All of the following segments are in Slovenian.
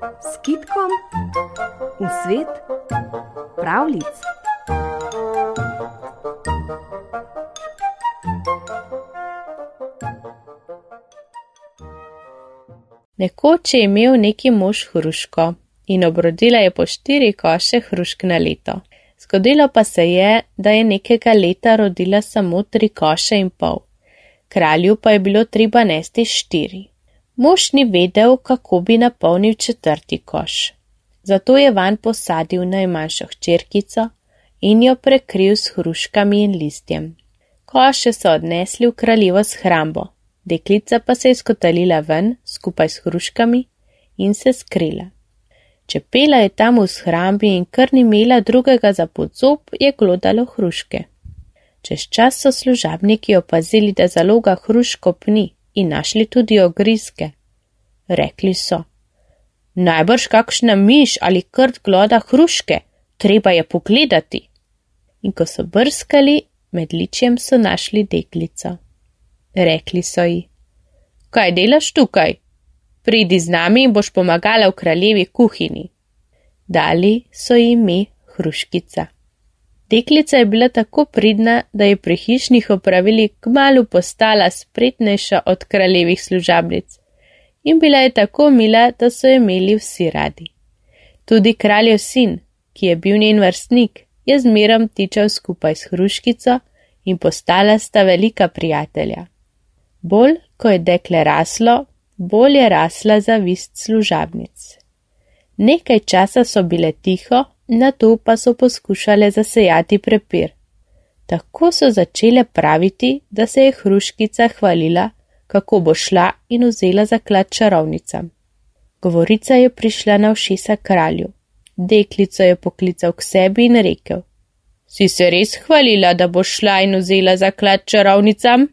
s kitkom v svet pravlic. Nekoč je imel neki mož hruško in obrodila je po štiri koše hrušk na leto. Zgodilo pa se je, da je nekega leta rodila samo tri koše in pol. Kralju pa je bilo treba nesti štiri. Mož ni vedel, kako bi napolnil četrti koš. Zato je van posadil najmanjšo hčerkico in jo prekril s hruškami in listjem. Koše so odnesli v kraljevo shrambo, deklica pa se je skotalila ven skupaj s hruškami in se skrila. Čepela je tam v shrambi in kar ni imela drugega za podzob, je glodalo hruške. Čez čas so služabniki opazili, da zaloga hruško pni in našli tudi ogrizke. Rekli so: Najbrž kakšna miš ali krt gloda hruške, treba je pogledati. In ko so brskali, med ličjem so našli deklico. Rekli so ji: Kaj delaš tukaj? Pridi z nami in boš pomagala v kraljevi kuhinji. Dali so ji ime Hruškica. Deklica je bila tako pridna, da je pri hišnih opravili kmalo postala spretnejša od kraljevih služablic in bila je tako mila, da so jo imeli vsi radi. Tudi kraljev sin, ki je bil njen vrstnik, je zmerom tičal skupaj s Hruškico in postala sta velika prijatelja. Bolj, ko je dekle raslo, bolj je rasla zavist služabnic. Nekaj časa so bile tiho, na to pa so poskušale zasejati prepir. Tako so začele praviti, da se je hruškica hvalila, kako bo šla in vzela zaklad čarovnicam. Govorica je prišla na všesa kralju. Deklico je poklical k sebi in rekel: Si se res hvalila, da bo šla in vzela zaklad čarovnicam?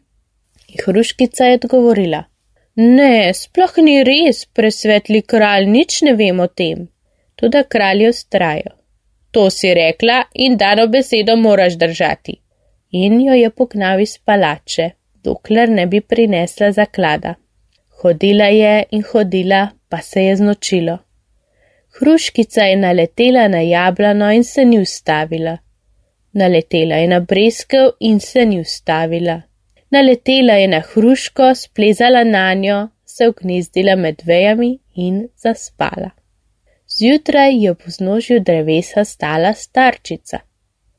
Hruškica je odgovorila: Ne, sploh ni res, presvetli kralj, nič ne vem o tem. Tudi kralj je ustrajal. To si rekla in dano besedo moraš držati. In jo je pognal iz palače, dokler ne bi prinesla zaklada. Hodila je in hodila, pa se je znočilo. Hruškica je naletela na jablano in se ni ustavila. Naletela je na breskev in se ni ustavila. Naletela je na hruško, splezala na njo, se vgnizdila med vejami in zaspala. Zjutraj je v vznožju drevesa stala starčica.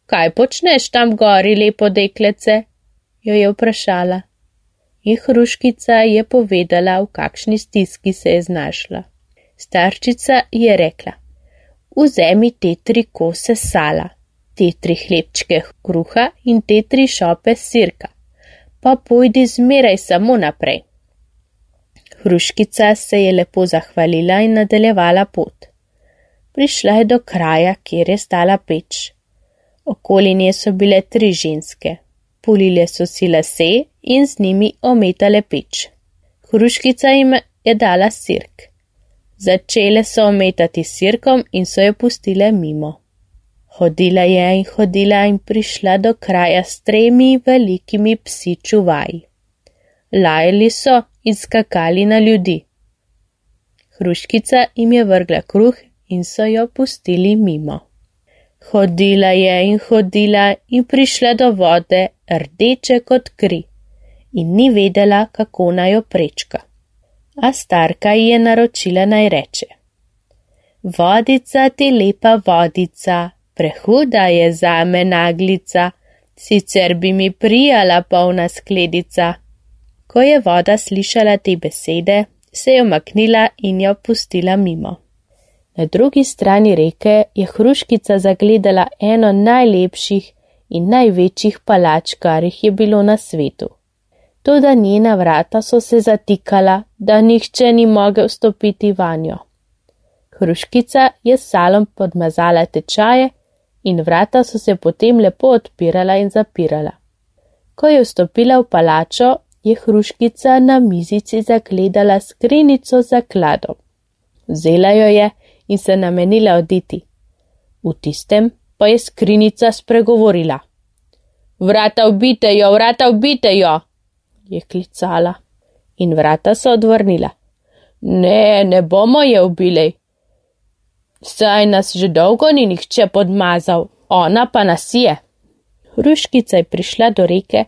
Kaj počneš tam gori, lepo deklece? jo je vprašala. In hruškica je povedala, v kakšni stiski se je znašla. Starčica je rekla: Vzemi te tri kose sala, te tri hlebčke kruha in te tri šope sirka pa pojdi zmeraj samo naprej. Hruškica se je lepo zahvalila in nadaljevala pot. Prišla je do kraja, kjer je stala peč. Okoli nje so bile tri ženske, pulile so si lase in z njimi ometale peč. Hruškica jim je dala sirk. Začele so ometati sirkom in so jo pustile mimo. Hodila je in hodila in prišla do kraja s tremi velikimi psi čuvaj. Lajali so in skakali na ljudi. Hruškica jim je vrgla kruh in so jo pustili mimo. Hodila je in hodila in prišla do vode, rdeče kot kri, in ni vedela, kako naj jo prečka. A starka ji je naročila naj reče: Vodica ti lepa vodica, prehuda je za me naglica, sicer bi mi prijala polna skledica. Ko je voda slišala te besede, se je omaknila in jo pustila mimo. Na drugi strani reke je hruškica zagledala eno najlepših in največjih palač, kar jih je bilo na svetu. Toda njena vrata so se zatikala, da nihče ni mogel stopiti vanjo. Hruškica je salom podmazala tečaje in vrata so se potem lepo odpirala in zapirala. Ko je vstopila v palačo, je hruškica na mizici zagledala skrinico za kladom. Vzela jo je in se namenila oditi. V tistem pa je skrinica spregovorila. Vrata ubite jo, vrata ubite jo, je klicala. In vrata so odvrnila. Ne, ne bomo je ubili, Saj nas že dolgo ni nihče podmazal, ona pa nas je. Hruškica je prišla do reke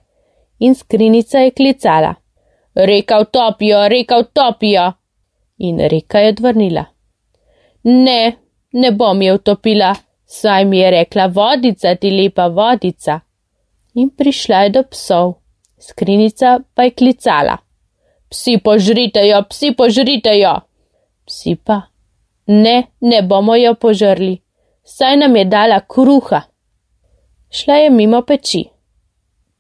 in skrinica je klicala. Reka utopijo, reka utopijo. In reka je odvrnila. Ne, ne bom je utopila, saj mi je rekla vodica, ti lepa vodica. In prišla je do psov, skrinica pa je klicala. Psi požrite jo, psi požrite jo. Psi pa. Ne, ne bomo jo požrli, saj nam je dala kruha. Šla je mimo peči.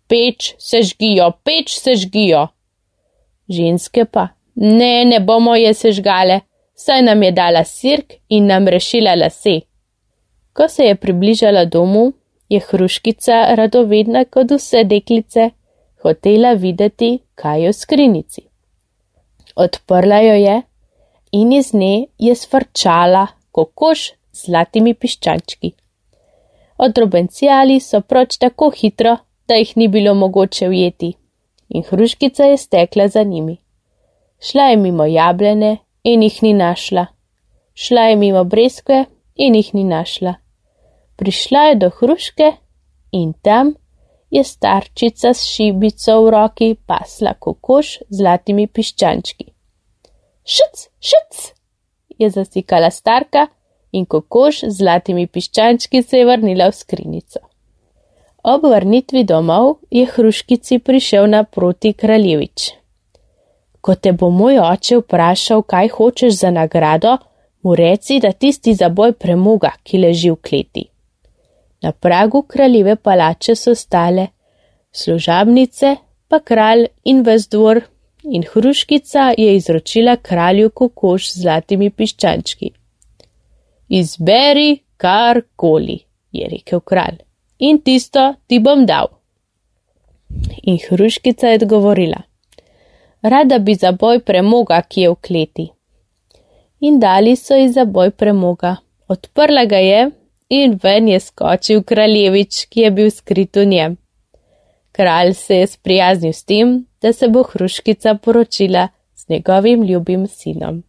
Peč se žgijo, peč se žgijo. Ženske pa. Ne, ne bomo je sežgale, saj nam je dala sirk in nam rešila lase. Ko se je približala domu, je hruškica radovedna kot vse deklice, hotela videti, kaj je v skrinici. Odprla jo je in iz nje je svrčala kokoš z zlatimi piščančki. Odrobencijali so proč tako hitro, da jih ni bilo mogoče ujeti, in hruškica je stekla za njimi. Šla je mimo jabljene in jih ni našla. Šla je mimo breskve in jih ni našla. Prišla je do hruške in tam je starčica s šibico v roki pasla kokoš z zlatimi piščančki. Šuc, šuc, je zasikala starka in kokoš z zlatimi piščančki se je vrnila v skrinico. Ob vrnitvi domov je hruškici prišel naproti kraljevič. Ko te bo moj oče vprašal, kaj hočeš za nagrado, mu reci, da tisti zaboj premoga, ki leži v kleti. Na pragu kraljeve palače so stale služabnice, pa kralj in ves dvor, in hruškica je izročila kralju kokoš z zlatimi piščančki. Izberi karkoli, je rekel kralj, in tisto ti bom dal. In hruškica je odgovorila rada bi za boj premoga, ki je v kleti. In dali so ji za boj premoga. Odprla ga je in ven je skočil kraljevič, ki je bil skrit v njem. Kralj se je sprijaznil s tem, da se bo hruškica poročila z njegovim ljubim sinom.